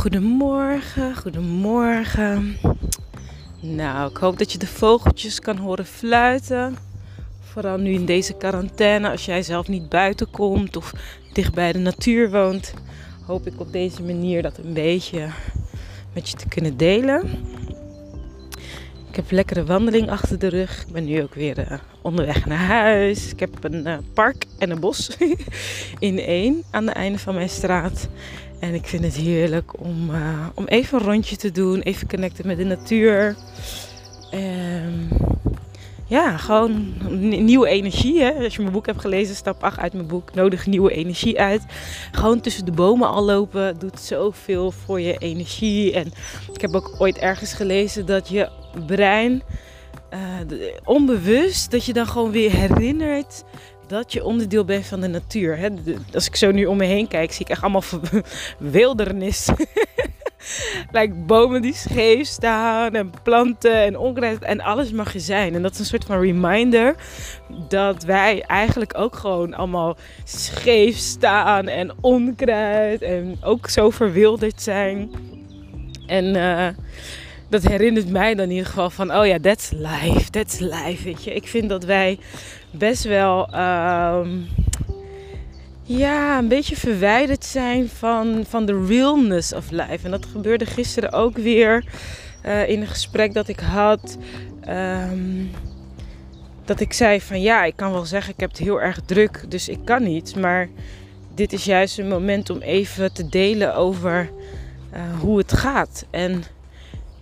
Goedemorgen, goedemorgen. Nou, ik hoop dat je de vogeltjes kan horen fluiten. Vooral nu in deze quarantaine, als jij zelf niet buiten komt of dicht bij de natuur woont, hoop ik op deze manier dat een beetje met je te kunnen delen. Ik heb een lekkere wandeling achter de rug. Ik ben nu ook weer uh, onderweg naar huis. Ik heb een uh, park en een bos in één aan het einde van mijn straat. En ik vind het heerlijk om, uh, om even een rondje te doen, even connecten met de natuur. Um, ja, gewoon nieuwe energie. Hè? Als je mijn boek hebt gelezen, stap 8 uit mijn boek, nodig nieuwe energie uit. Gewoon tussen de bomen al lopen doet zoveel voor je energie. En ik heb ook ooit ergens gelezen dat je brein uh, onbewust, dat je dan gewoon weer herinnert dat je onderdeel bent van de natuur. Hè? Als ik zo nu om me heen kijk, zie ik echt allemaal wildernis. like bomen die scheef staan en planten en onkruid en alles mag je zijn. En dat is een soort van reminder dat wij eigenlijk ook gewoon allemaal scheef staan en onkruid en ook zo verwilderd zijn. En uh, dat herinnert mij dan in ieder geval van, oh ja, that's life, that's life, weet je. Ik vind dat wij best wel, um, ja, een beetje verwijderd zijn van, van de realness of life. En dat gebeurde gisteren ook weer uh, in een gesprek dat ik had. Um, dat ik zei van, ja, ik kan wel zeggen, ik heb het heel erg druk, dus ik kan niet. Maar dit is juist een moment om even te delen over uh, hoe het gaat. En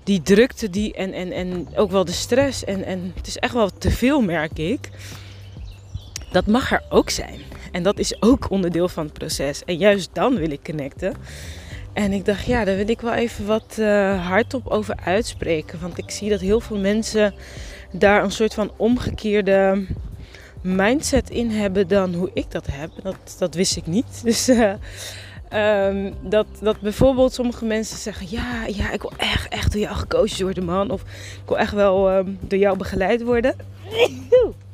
die drukte die en, en, en ook wel de stress. En, en het is echt wel te veel, merk ik. Dat mag er ook zijn. En dat is ook onderdeel van het proces. En juist dan wil ik connecten. En ik dacht, ja, daar wil ik wel even wat uh, hardop over uitspreken. Want ik zie dat heel veel mensen daar een soort van omgekeerde mindset in hebben dan hoe ik dat heb. Dat, dat wist ik niet. Dus uh, Um, dat, dat bijvoorbeeld sommige mensen zeggen: Ja, ja ik wil echt, echt door jou gecoacht worden, man. Of ik wil echt wel um, door jou begeleid worden.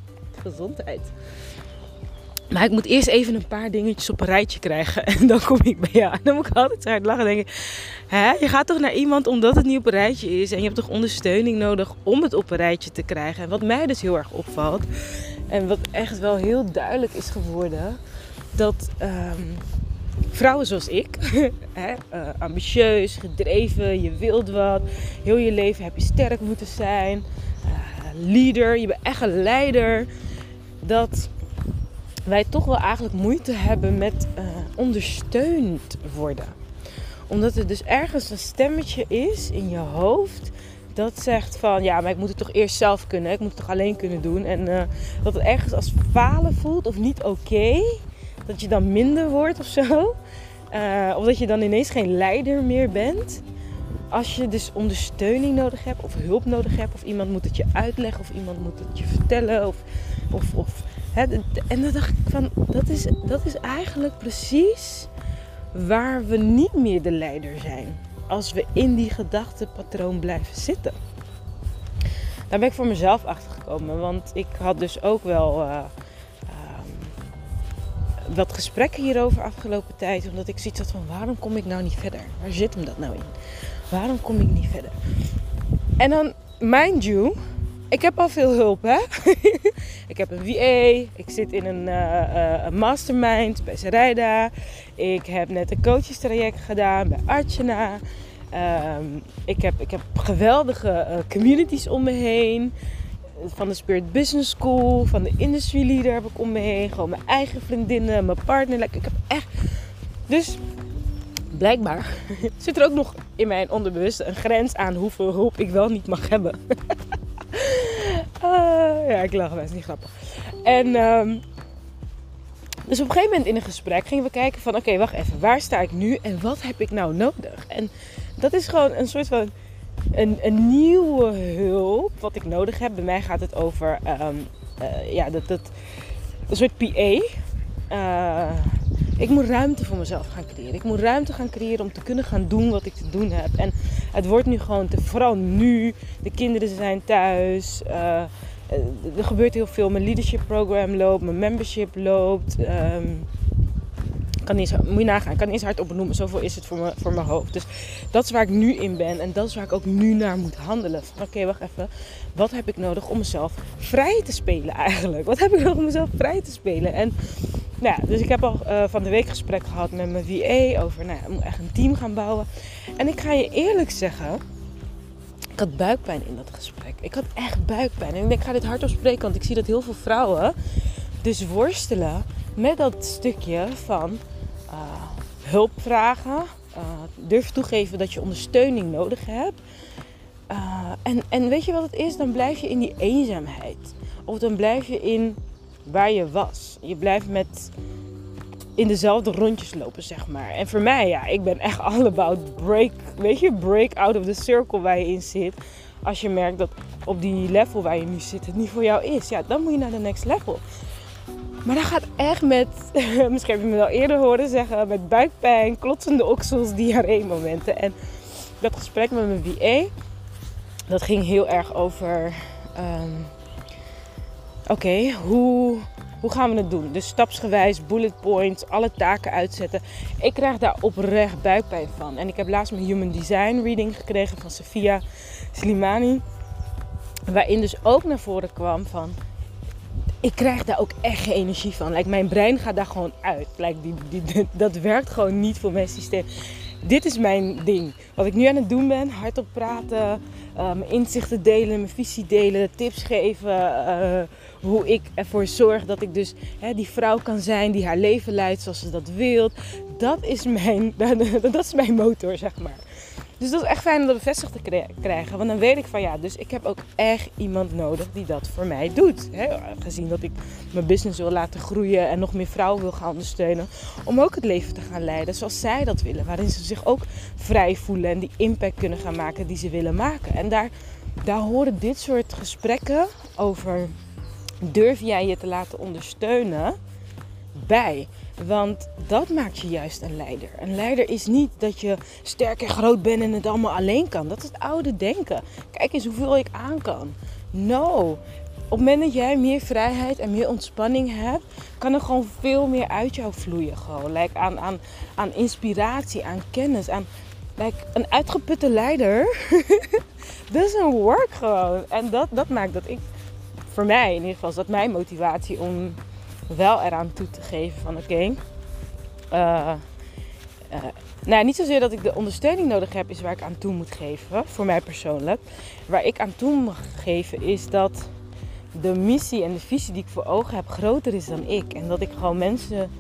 Gezondheid. Maar ik moet eerst even een paar dingetjes op een rijtje krijgen. En dan kom ik bij jou. Dan moet ik altijd hard lachen en denken: je gaat toch naar iemand omdat het niet op een rijtje is. En je hebt toch ondersteuning nodig om het op een rijtje te krijgen. En wat mij dus heel erg opvalt. En wat echt wel heel duidelijk is geworden. Dat. Um, vrouwen zoals ik, hè, uh, ambitieus, gedreven, je wilt wat, heel je leven heb je sterk moeten zijn, uh, leader, je bent echt een leider, dat wij toch wel eigenlijk moeite hebben met uh, ondersteund worden. Omdat er dus ergens een stemmetje is in je hoofd dat zegt van ja, maar ik moet het toch eerst zelf kunnen, ik moet het toch alleen kunnen doen. En dat het ergens als falen voelt of niet oké dat je dan minder wordt of zo. Uh, of dat je dan ineens geen leider meer bent. Als je dus ondersteuning nodig hebt of hulp nodig hebt. Of iemand moet het je uitleggen of iemand moet het je vertellen. Of, of, of, hè, en dan dacht ik van, dat is, dat is eigenlijk precies waar we niet meer de leider zijn. Als we in die gedachtepatroon blijven zitten. Daar ben ik voor mezelf achter gekomen. Want ik had dus ook wel... Uh, wat gesprekken hierover afgelopen tijd. Omdat ik zoiets had van waarom kom ik nou niet verder? Waar zit hem dat nou in? Waarom kom ik niet verder? En dan, mind you, ik heb al veel hulp hè. ik heb een VA, ik zit in een, uh, een mastermind bij Sarayda. Ik heb net een coachestraject gedaan bij Archana. Um, ik, heb, ik heb geweldige uh, communities om me heen van de Spirit Business School, van de Industry Leader heb ik om me heen. Gewoon mijn eigen vriendinnen, mijn partner. Ik heb echt. Dus blijkbaar zit er ook nog in mijn onderbewuste een grens aan hoeveel hulp ik wel niet mag hebben. uh, ja, ik lach best niet grappig. En um, dus op een gegeven moment in een gesprek gingen we kijken van oké, wacht even, waar sta ik nu en wat heb ik nou nodig? En dat is gewoon een soort van een, een nieuwe hulp wat ik nodig heb. Bij mij gaat het over um, uh, ja, dat, dat, een soort PA. Uh, eh, ik moet ruimte voor mezelf gaan creëren. Ik moet ruimte gaan creëren om te kunnen gaan doen wat ik te doen heb. En het wordt nu gewoon te, vooral nu. De kinderen zijn thuis. Uh, er gebeurt heel veel. Mijn leadership program loopt. Mijn membership loopt. Um, Kan niet moet je nagaan, ik kan niet eens hard opnoemen. Zoveel is het voor, me, voor mijn hoofd. Dus dat is waar ik nu in ben. En dat is waar ik ook nu naar moet handelen. Oké, wacht even. Wat heb ik nodig om mezelf vrij te spelen eigenlijk? Wat heb ik nodig om mezelf vrij te spelen? En nou ja, dus ik heb al uh, van de week gesprek gehad met mijn VA over, nou ja, ik moet echt een team gaan bouwen. En ik ga je eerlijk zeggen, ik had buikpijn in dat gesprek. Ik had echt buikpijn. En ik ga dit hardop spreken, want ik zie dat heel veel vrouwen dus worstelen met dat stukje van hulp vragen, uh, durf toegeven dat je ondersteuning nodig hebt. Uh, en, en weet je wat het is? Dan blijf je in die eenzaamheid. Of dan blijf je in waar je was. Je blijft met in dezelfde rondjes lopen, zeg maar. En voor mij, ja, ik ben echt all about break, weet je, break out of the circle waar je in zit. Als je merkt dat op die level waar je nu zit het niet voor jou is, ja, dan moet je naar de next level. Maar dat gaat echt met, misschien heb je me al eerder horen zeggen, met buikpijn, klotsende oksels, diarree-momenten. En dat gesprek met mijn VA, dat ging heel erg over, um, oké, hoe, hoe gaan we het doen? Dus stapsgewijs, bullet points, alle taken uitzetten. Ik krijg daar oprecht buikpijn van. En ik heb laatst mijn Human Design reading gekregen van Sofia Slimani. Waarin dus ook naar voren kwam van ik krijg daar ook echt geen energie van. Like, mijn brein gaat daar gewoon uit. Like, die, die, dat werkt gewoon niet voor mijn systeem. Dit is mijn ding. Wat ik nu aan het doen ben, hardop praten, mijn inzichten delen, mijn visie delen, tips geven. Uh, hoe ik ervoor zorg dat ik dus hè, die vrouw kan zijn die haar leven leidt zoals ze dat wil. Dat is mijn, dat is mijn motor, zeg maar. Dus dat is echt fijn om dat bevestigd te krijgen. Want dan weet ik van ja, dus ik heb ook echt iemand nodig die dat voor mij doet. He, gezien dat ik mijn business wil laten groeien en nog meer vrouwen wil gaan ondersteunen. Om ook het leven te gaan leiden zoals zij dat willen. Waarin ze zich ook vrij voelen en die impact kunnen gaan maken die ze willen maken. En daar, daar horen dit soort gesprekken over durf jij je te laten ondersteunen bij. Want dat maakt je juist een leider. Een leider is niet dat je sterk en groot bent en het allemaal alleen kan. Dat is het oude denken. Kijk eens hoeveel ik aan kan. No. Op het moment dat jij meer vrijheid en meer ontspanning hebt, kan er gewoon veel meer uit jou vloeien. Gewoon. Like aan, aan, aan inspiratie, aan kennis, aan like een uitgeputte leider. een work gewoon. En dat, dat maakt dat ik, voor mij in ieder geval, is dat mijn motivatie om wel eraan toe te geven van oké. Okay, uh, uh, nou, niet zozeer dat ik de ondersteuning nodig heb, is waar ik aan toe moet geven. Voor mij persoonlijk. Waar ik aan toe mag geven is dat de missie en de visie die ik voor ogen heb groter is dan ik. En dat ik gewoon mensen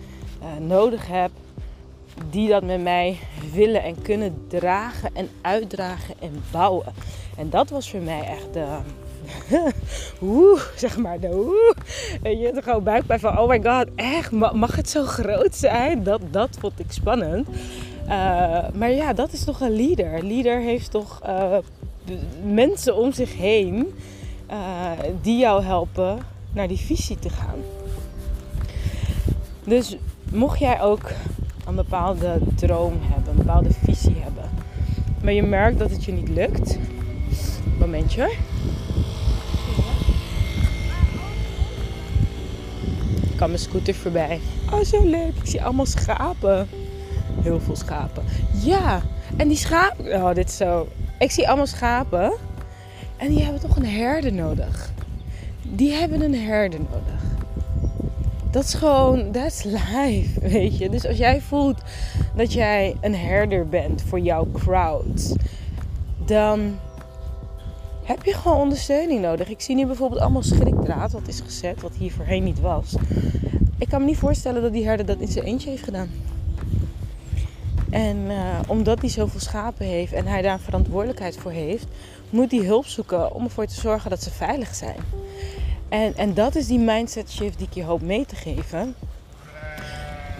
uh, nodig heb die dat met mij willen en kunnen dragen en uitdragen en bouwen. En dat was voor mij echt de, Oeh, zeg maar. De oeh. Weet je, gewoon buikpijn van, oh my god, echt, mag het zo groot zijn? Dat, dat vond ik spannend. Uh, maar ja, dat is toch een leader. Leader heeft toch uh, mensen om zich heen uh, die jou helpen naar die visie te gaan. Dus mocht jij ook een bepaalde droom hebben, een bepaalde visie hebben, maar je merkt dat het je niet lukt, momentje. Mijn scooter voorbij. Oh, zo leuk. Ik zie allemaal schapen. Heel veel schapen. Ja, en die schapen... Oh, dit is zo... Ik zie allemaal schapen. En die hebben toch een herder nodig. Die hebben een herder nodig. Dat is gewoon... That's life, weet je. Dus als jij voelt dat jij een herder bent voor jouw crowd... Dan heb je gewoon ondersteuning nodig. Ik zie nu bijvoorbeeld allemaal schrikdraad wat is gezet, wat hier voorheen niet was. Ik kan me niet voorstellen dat die herder dat in zijn eentje heeft gedaan. En uh, omdat hij zoveel schapen heeft en hij daar verantwoordelijkheid voor heeft, moet hij hulp zoeken om ervoor te zorgen dat ze veilig zijn. En, en dat is die mindset shift die ik je hoop mee te geven.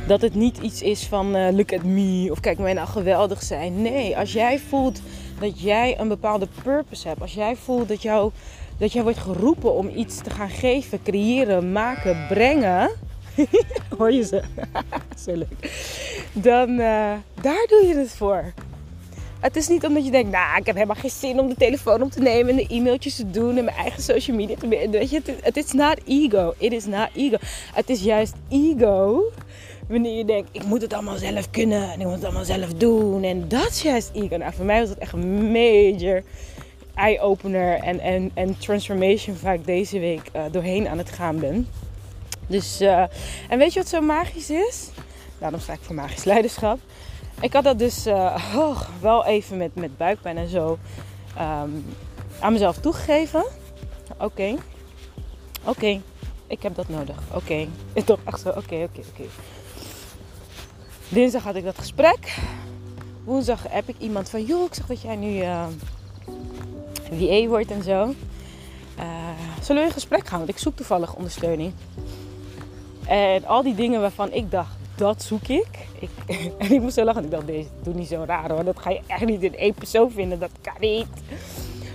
Dat het niet iets is van uh, look at me of kijk mij nou geweldig zijn. Nee, als jij voelt dat jij een bepaalde purpose hebt. Als jij voelt dat, jou, dat jij wordt geroepen om iets te gaan geven, creëren, maken, brengen. Hoor je ze? Zo leuk. Dan uh, daar doe je het voor. Het is niet omdat je denkt, nou, ik heb helemaal geen zin om de telefoon op te nemen en de e-mailtjes te doen en mijn eigen social media te Weet je, het is not ego. It is not ego. Het is juist ego wanneer je denkt, ik moet het allemaal zelf kunnen en ik moet het allemaal zelf doen. En dat is juist ego. Nou, voor mij was het echt een major eye-opener en, en, en transformation waar ik deze week uh, doorheen aan het gaan ben. Dus, uh, en weet je wat zo magisch is? Daarom sta ik voor magisch leiderschap. Ik had dat dus uh, oh, wel even met, met buikpijn en zo um, aan mezelf toegegeven. Oké, oké, ik heb dat nodig. Oké, okay. toch echt zo, oké, oké, oké. Dinsdag had ik dat gesprek. Woensdag heb ik iemand van, joh, ik zag dat jij nu uh, wordt en zo. Uh, zullen we in gesprek gaan? Want ik zoek toevallig ondersteuning. En al die dingen waarvan ik dacht, dat zoek ik. ik en ik moest zo lachen. Ik dacht, deze doe niet zo raar hoor. Dat ga je echt niet in één persoon vinden. Dat kan niet.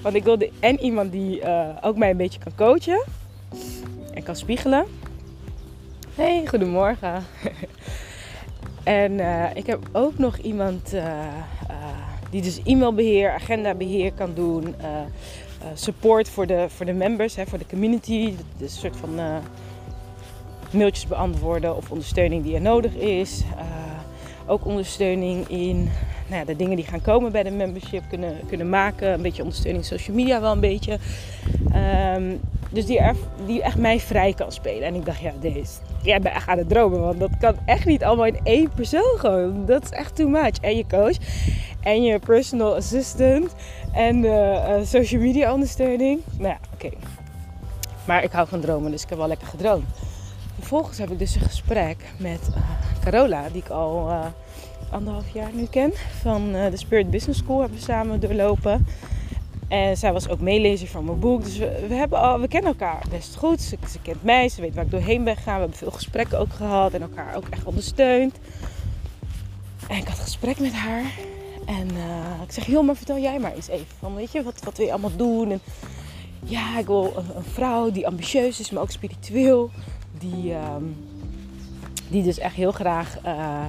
Want ik wilde en iemand die uh, ook mij een beetje kan coachen. En kan spiegelen. Hey, goedemorgen. en uh, ik heb ook nog iemand uh, die dus e-mailbeheer, agendabeheer kan doen. support voor de, voor de members, hè, voor de community. Dus een soort van mailtjes beantwoorden of ondersteuning die er nodig is. Ook ondersteuning in nou ja, de dingen die gaan komen bij de membership kunnen, kunnen maken. Een beetje ondersteuning social media wel een beetje. Um, dus die, die echt mij vrij kan spelen. En ik dacht, ja, deze. Jij bent echt aan het dromen. Want dat kan echt niet allemaal in één persoon gewoon. Dat is echt too much. En je coach. En je personal assistant. En uh, social media ondersteuning. Nou ja, oké. Maar ik hou van dromen, dus ik heb wel lekker gedroomd. Vervolgens heb ik dus een gesprek met uh, Carola, die ik al uh, anderhalf jaar nu ken. Van de Spirit Business School hebben we samen doorlopen. En zij was ook meelezer van mijn boek. Dus we, hebben al, we kennen elkaar best goed. Ze, kent mij, ze weet waar ik doorheen ben gegaan. We hebben veel gesprekken ook gehad en elkaar ook echt ondersteund. En ik had een gesprek met haar. En ik zeg, joh, maar vertel jij maar eens even. Van, weet je, wat, wat wil je allemaal doen? En ja, ik wil een, vrouw die ambitieus is, maar ook spiritueel die, uh, die dus echt heel graag uh,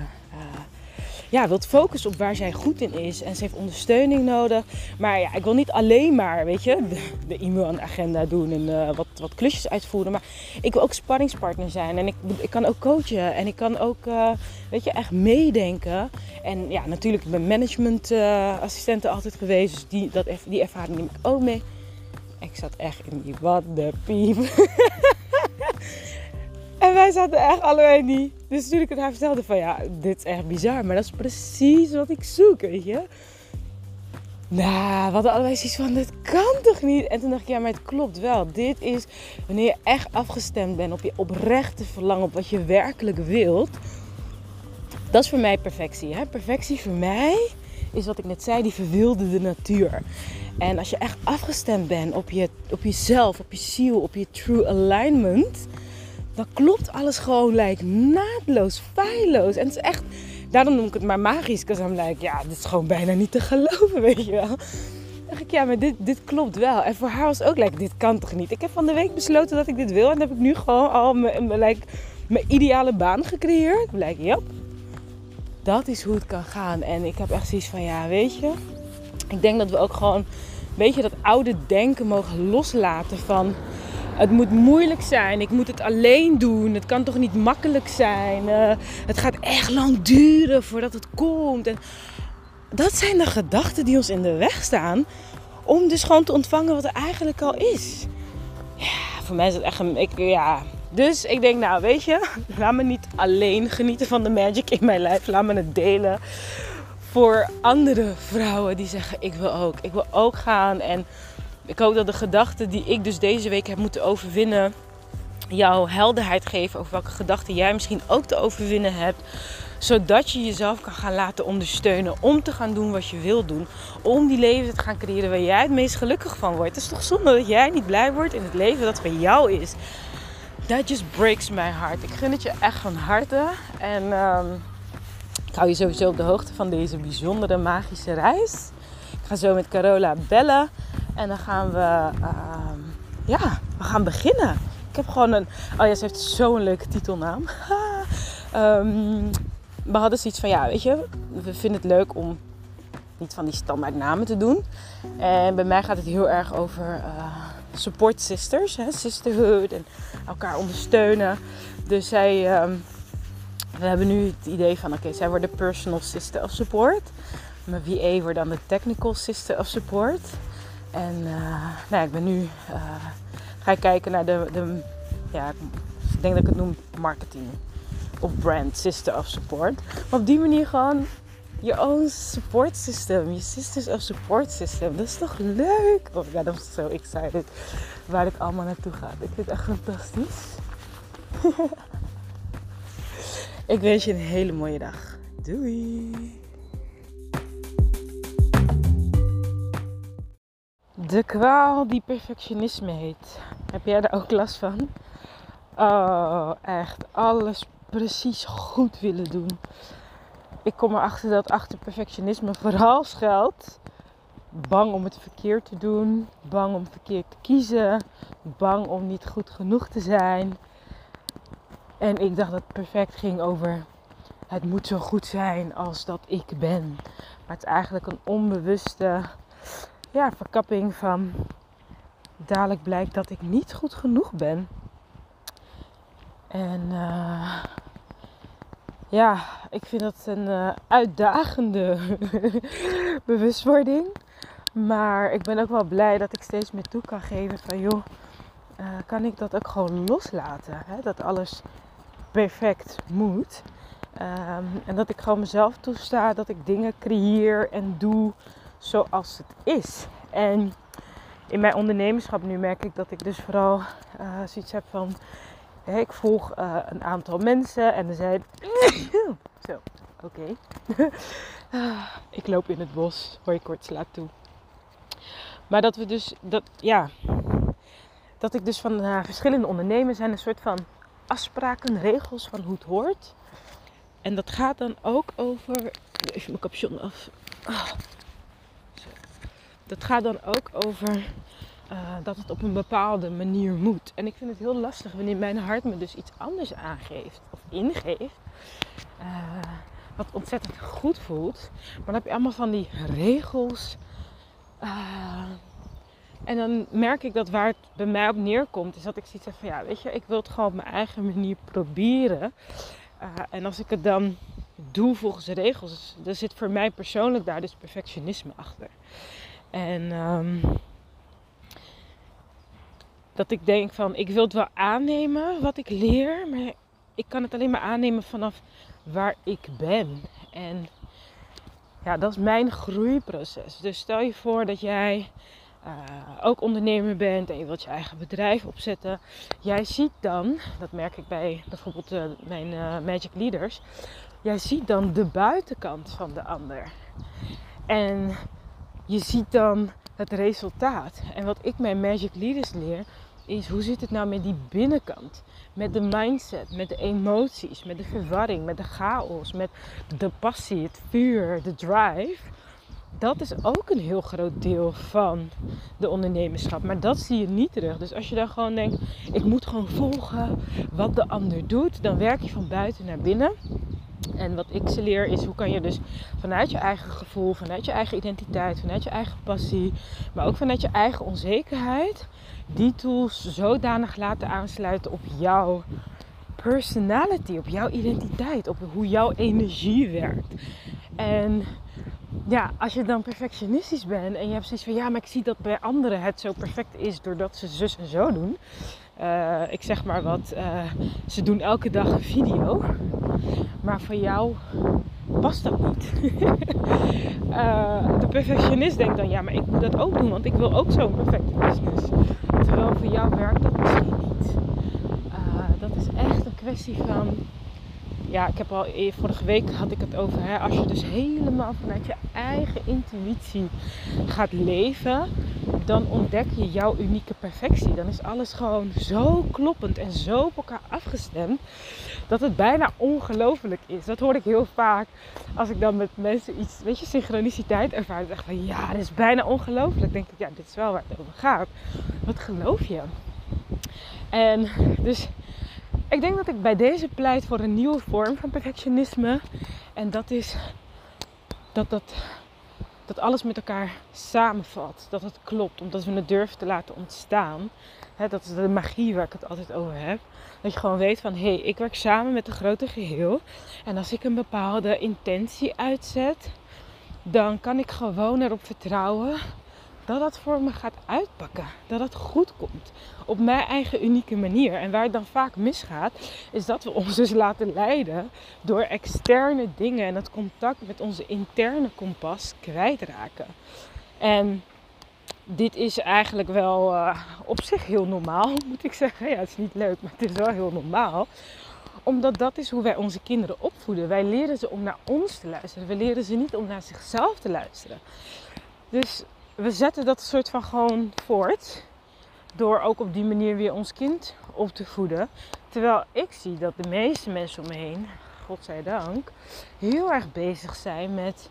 ja, wilt focussen op waar zij goed in is. En ze heeft ondersteuning nodig. Maar ja, ik wil niet alleen maar, weet je, de, de e-mail-agenda doen en uh, wat, wat klusjes uitvoeren. Maar ik wil ook sparringspartner zijn. En ik, ik kan ook coachen. En ik kan ook, weet je, echt meedenken. En ja, natuurlijk, ik ben managementassistenten altijd geweest. Dus die, dat, die ervaring neem ik ook mee. Ik zat echt in die wat de piep. En wij zaten echt allebei niet. Dus toen ik het haar vertelde van ja, dit is echt bizar. Maar dat is precies wat ik zoek, weet je. Nou, we hadden allebei zoiets van, dit kan toch niet? En toen dacht ik, ja, maar het klopt wel. Dit is wanneer je echt afgestemd bent op je oprechte verlangen, op wat je werkelijk wilt. Dat is voor mij perfectie. Hè? Perfectie voor mij is wat ik net zei, die verwilderde natuur. En als je echt afgestemd bent op, je, op jezelf, op je ziel, op je true alignment dan klopt alles gewoon like, naadloos, feilloos. En het is echt, daarom noem ik het maar magisch. Because I'm like, ja, dit is gewoon bijna niet te geloven, weet je wel. Dan dacht ik, ja, maar dit, dit klopt wel. En voor haar was ook like, dit kan toch niet? Ik heb van de week besloten dat ik dit wil. En dan heb ik nu gewoon al mijn, like, mijn ideale baan gecreëerd. Ik like, dat is hoe het kan gaan. En ik heb echt zoiets van, ja, weet je. Ik denk dat we ook gewoon, weet je, dat oude denken mogen loslaten van het moet moeilijk zijn. Ik moet het alleen doen. Het kan toch niet makkelijk zijn. Uh, het gaat echt lang duren voordat het komt. En dat zijn de gedachten die ons in de weg staan. Om dus gewoon te ontvangen wat er eigenlijk al is. Ja, voor mij is het echt een. Ik, ja. Dus ik denk, nou weet je, laat me niet alleen genieten van de magic in mijn lijf. Laat me het delen voor andere vrouwen die zeggen: Ik wil ook. Ik wil ook gaan. En ik hoop dat de gedachten die ik dus deze week heb moeten overwinnen, jou helderheid geven over welke gedachten jij misschien ook te overwinnen hebt. Zodat je jezelf kan gaan laten ondersteunen om te gaan doen wat je wil doen. Om die leven te gaan creëren waar jij het meest gelukkig van wordt. Het is toch zonde dat jij niet blij wordt in het leven dat bij jou is. That just breaks my heart. Ik gun het je echt van harte. En um, ik hou je sowieso op de hoogte van deze bijzondere magische reis. Ik ga zo met Carola bellen. En dan gaan we, uh, ja, we gaan beginnen. Ik heb gewoon een, oh ja, ze heeft zo'n leuke titelnaam. um, we hadden zoiets van, ja, weet je, we vinden het leuk om niet van die standaard namen te doen. En bij mij gaat het heel erg over uh, support sisters, hè, sisterhood en elkaar ondersteunen. Dus zij um, We hebben nu het idee van, oké, zij worden personal sister of support. Mijn VA wordt dan de technical sister of support. En uh, nou, ik ben nu, uh, ga ik kijken naar de, de, ja, ik denk dat ik het noem marketing of brand sister of support. Maar op die manier gewoon je own support system, je sisters of support system. Dat is toch leuk? Oh my god, I'm so excited waar ik allemaal naartoe ga. Ik vind het echt fantastisch. ik wens je een hele mooie dag. Doei! De kwaal die perfectionisme heet. Heb jij daar ook last van? Oh, echt. Alles precies goed willen doen. Ik kom erachter dat achter perfectionisme vooral schuilt. Bang om het verkeerd te doen. Bang om verkeerd te kiezen. Bang om niet goed genoeg te zijn. En ik dacht dat perfect ging over het moet zo goed zijn als dat ik ben. Maar het is eigenlijk een onbewuste ja, verkapping van dadelijk blijkt dat ik niet goed genoeg ben. En uh, ja, ik vind dat een uh, uitdagende bewustwording. Maar ik ben ook wel blij dat ik steeds meer toe kan geven van joh, uh, kan ik dat ook gewoon loslaten. Hè? Dat alles perfect moet. Um, en dat ik gewoon mezelf toesta dat ik dingen creëer en doe zoals het is. En in mijn ondernemerschap nu merk ik dat ik dus vooral uh, zoiets heb van... Ik volg uh, een aantal mensen en er zijn... Zo, oké. Okay. ik loop in het bos, hoor je kort slaat toe. Maar dat we dus, dat, ja, dat ik dus van uh, verschillende ondernemers zijn een soort van afspraken, regels van hoe het hoort. En dat gaat dan ook over. Even mijn capuchon af. Oh. Dat gaat dan ook over uh, dat het op een bepaalde manier moet. En ik vind het heel lastig wanneer mijn hart me dus iets anders aangeeft of ingeeft. Uh, wat ontzettend goed voelt. Maar dan heb je allemaal van die regels. Uh, en dan merk ik dat waar het bij mij op neerkomt, is dat ik zoiets heb van ja, weet je, ik wil het gewoon op mijn eigen manier proberen. En als ik het dan doe volgens de regels, dan zit voor mij persoonlijk daar dus perfectionisme achter. En um, dat ik denk van, ik wil het wel aannemen wat ik leer, maar ik kan het alleen maar aannemen vanaf waar ik ben. En ja, dat is mijn groeiproces. Dus stel je voor dat jij uh, ook ondernemer bent en je wilt je eigen bedrijf opzetten. Jij ziet dan, dat merk ik bij bijvoorbeeld uh, mijn uh, Magic Leaders, jij ziet dan de buitenkant van de ander. En je ziet dan het resultaat. En wat ik mijn Magic Leaders leer, is hoe zit het nou met die binnenkant? Met de mindset, met de emoties, met de verwarring, met de chaos, met de passie, het vuur, de drive. Dat is ook een heel groot deel van de ondernemerschap. Maar dat zie je niet terug. Dus als je dan gewoon denkt, ik moet gewoon volgen wat de ander doet, dan werk je van buiten naar binnen. En wat ik ze leer is hoe kan je dus vanuit je eigen gevoel, vanuit je eigen identiteit, vanuit je eigen passie, maar ook vanuit je eigen onzekerheid, die tools zodanig laten aansluiten op jouw personality, op jouw identiteit, op hoe jouw energie werkt. En ja, als je dan perfectionistisch bent en je hebt zoiets van ja, maar ik zie dat bij anderen het zo perfect is doordat ze zus en zo doen. Uh, ik zeg maar wat, uh, ze doen elke dag een video. Maar voor jou past dat niet. uh, de perfectionist denkt dan, ja, maar ik moet dat ook doen, want ik wil ook zo'n perfecte business. Terwijl voor jou werkt dat misschien niet. dat is echt een kwestie van ja, ik heb al e- vorige week had ik het over. Hè, als je dus helemaal vanuit je eigen intuïtie gaat leven, dan ontdek je jouw unieke perfectie. Dan is alles gewoon zo kloppend en zo op elkaar afgestemd dat het bijna ongelooflijk is. Dat hoor ik heel vaak als ik dan met mensen iets, weet je, synchroniciteit ervaar. Zeg van ja, dit is bijna ongelooflijk. denk ik, ja, dit is wel waar het over gaat. Wat geloof je? En dus ik denk dat ik bij deze pleit voor een nieuwe vorm van perfectionisme. En dat is dat dat dat alles met elkaar samenvalt. Dat het klopt, omdat we het durven te laten ontstaan. dat is de magie waar ik het altijd over heb. Dat je gewoon weet van, hé, hey, ik werk samen met een grote geheel. En als ik een bepaalde intentie uitzet, dan kan ik gewoon erop vertrouwen dat dat voor me gaat uitpakken. Dat het goed komt. Op mijn eigen unieke manier. En waar het dan vaak misgaat, is dat we ons dus laten leiden door externe dingen en het contact met onze interne kompas kwijtraken. En dit is eigenlijk wel uh, op zich heel normaal, moet ik zeggen. Ja, het is niet leuk, maar het is wel heel normaal omdat dat is hoe wij onze kinderen opvoeden. Wij leren ze om naar ons te luisteren. We leren ze niet om naar zichzelf te luisteren. Dus we zetten dat soort van gewoon voort. Door ook op die manier weer ons kind op te voeden. Terwijl ik zie dat de meeste mensen om me heen, godzijdank, heel erg bezig zijn met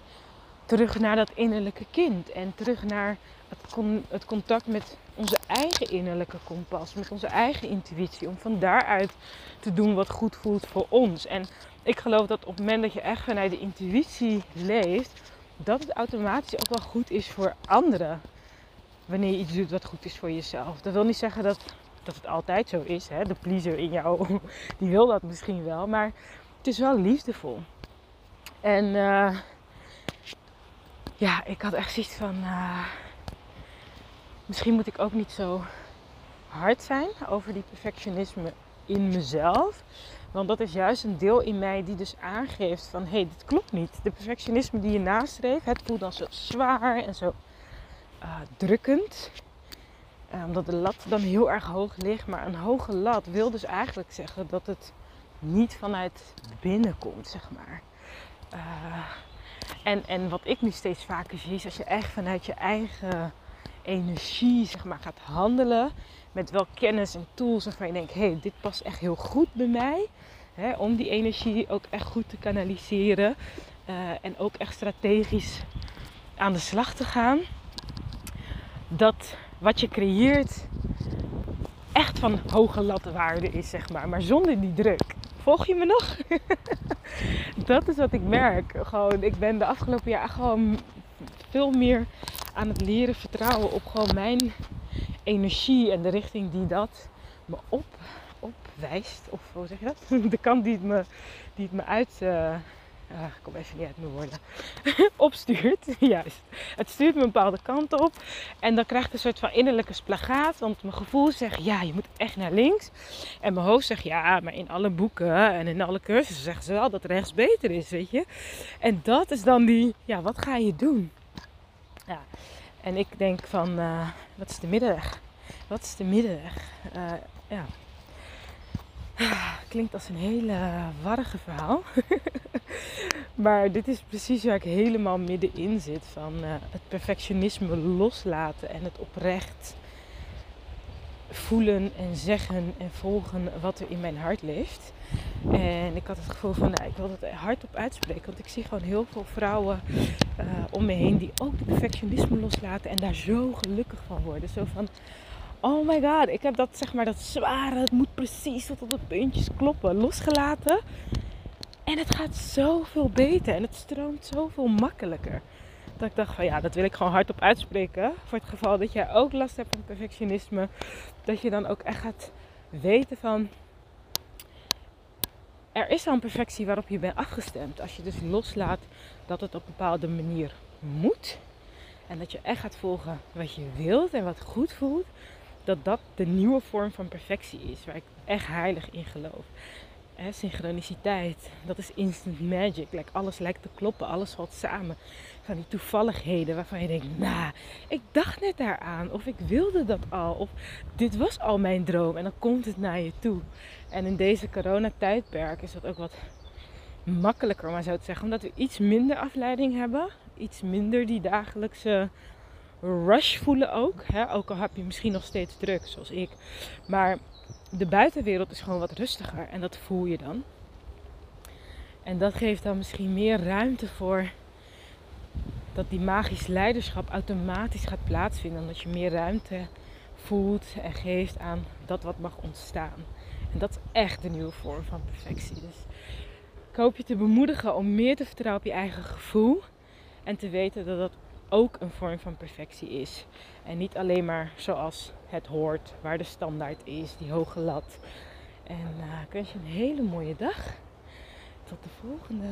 terug naar dat innerlijke kind. En terug naar het, het contact met onze eigen innerlijke kompas, met onze eigen intuïtie. Om van daaruit te doen wat goed voelt voor ons. En ik geloof dat op het moment dat je echt vanuit de intuïtie leeft, dat het automatisch ook wel goed is voor anderen. Wanneer je iets doet wat goed is voor jezelf. Dat wil niet zeggen dat, dat het altijd zo is. Hè? De pleaser in jou, die wil dat misschien wel. Maar het is wel liefdevol. En uh, ja, ik had echt zoiets van... Uh, misschien moet ik ook niet zo hard zijn over die perfectionisme in mezelf. Want dat is juist een deel in mij die dus aangeeft van hé, hey, dit klopt niet. De perfectionisme die je nastreeft, het voelt dan zo zwaar en zo uh, drukkend. Uh, omdat de lat dan heel erg hoog ligt. Maar een hoge lat wil dus eigenlijk zeggen dat het niet vanuit binnen komt, zeg maar. Uh, en, en wat ik nu steeds vaker zie, is als je echt vanuit je eigen energie zeg maar, gaat handelen. Met wel kennis en tools waarvan je denkt, hé, hey, dit past echt heel goed bij mij. Hè, om die energie ook echt goed te kanaliseren. Uh, en ook echt strategisch aan de slag te gaan. Dat wat je creëert echt van hoge lattenwaarde is, zeg maar. Maar zonder die druk. Volg je me nog? dat is wat ik merk. Gewoon, ik ben de afgelopen jaar gewoon veel meer aan het leren vertrouwen op gewoon mijn energie en de richting die dat me op, opwijst. Of hoe zeg je dat? De kant die het me, die het me uit. Uh, ik kom even niet uit mijn woorden. opstuurt. Juist. Het stuurt me een bepaalde kant op. En dan krijg ik een soort van innerlijke splagaat. Want mijn gevoel zegt ja, je moet echt naar links. En mijn hoofd zegt ja, maar in alle boeken en in alle cursussen zeggen ze wel dat rechts beter is, weet je. En dat is dan die, ja, wat ga je doen? Ja. En ik denk van, uh, wat is de middenweg? Wat is de middenweg? Uh, ja. Klinkt als een hele warrige verhaal. maar dit is precies waar ik helemaal middenin zit. Van uh, het perfectionisme loslaten en het oprecht voelen en zeggen en volgen wat er in mijn hart leeft. En ik had het gevoel van, nou, ik wil het hardop uitspreken. Want ik zie gewoon heel veel vrouwen uh, om me heen die ook de perfectionisme loslaten en daar zo gelukkig van worden. Zo van, oh my god, ik heb dat zeg maar, dat zware, het moet precies tot op de puntjes kloppen, losgelaten. En het gaat zoveel beter en het stroomt zoveel makkelijker. Dat ik dacht van ja, dat wil ik gewoon hardop uitspreken. Voor het geval dat jij ook last hebt van perfectionisme. Dat je dan ook echt gaat weten van er is al een perfectie waarop je bent afgestemd. Als je dus loslaat dat het op een bepaalde manier moet. En dat je echt gaat volgen wat je wilt en wat goed voelt. Dat dat de nieuwe vorm van perfectie is. Waar ik echt heilig in geloof. Synchroniciteit, dat is instant magic. Like, alles lijkt te kloppen, alles valt samen. Van die toevalligheden waarvan je denkt, nou, ik dacht net daaraan. Of ik wilde dat al. Of dit was al mijn droom. En dan komt het naar je toe. En in deze coronatijdperk is dat ook wat makkelijker, maar zou het zeggen. Omdat we iets minder afleiding hebben. Iets minder die dagelijkse rush voelen ook. Hè? Ook al heb je misschien nog steeds druk, zoals ik. Maar de buitenwereld is gewoon wat rustiger. En dat voel je dan. En dat geeft dan misschien meer ruimte voor dat die magisch leiderschap automatisch gaat plaatsvinden. Omdat je meer ruimte voelt en geeft aan dat wat mag ontstaan. En dat is echt de nieuwe vorm van perfectie. Dus ik hoop je te bemoedigen om meer te vertrouwen op je eigen gevoel. En te weten dat dat ook een vorm van perfectie is. En niet alleen maar zoals het hoort, waar de standaard is, die hoge lat. En uh, ik wens je een hele mooie dag. Tot de volgende.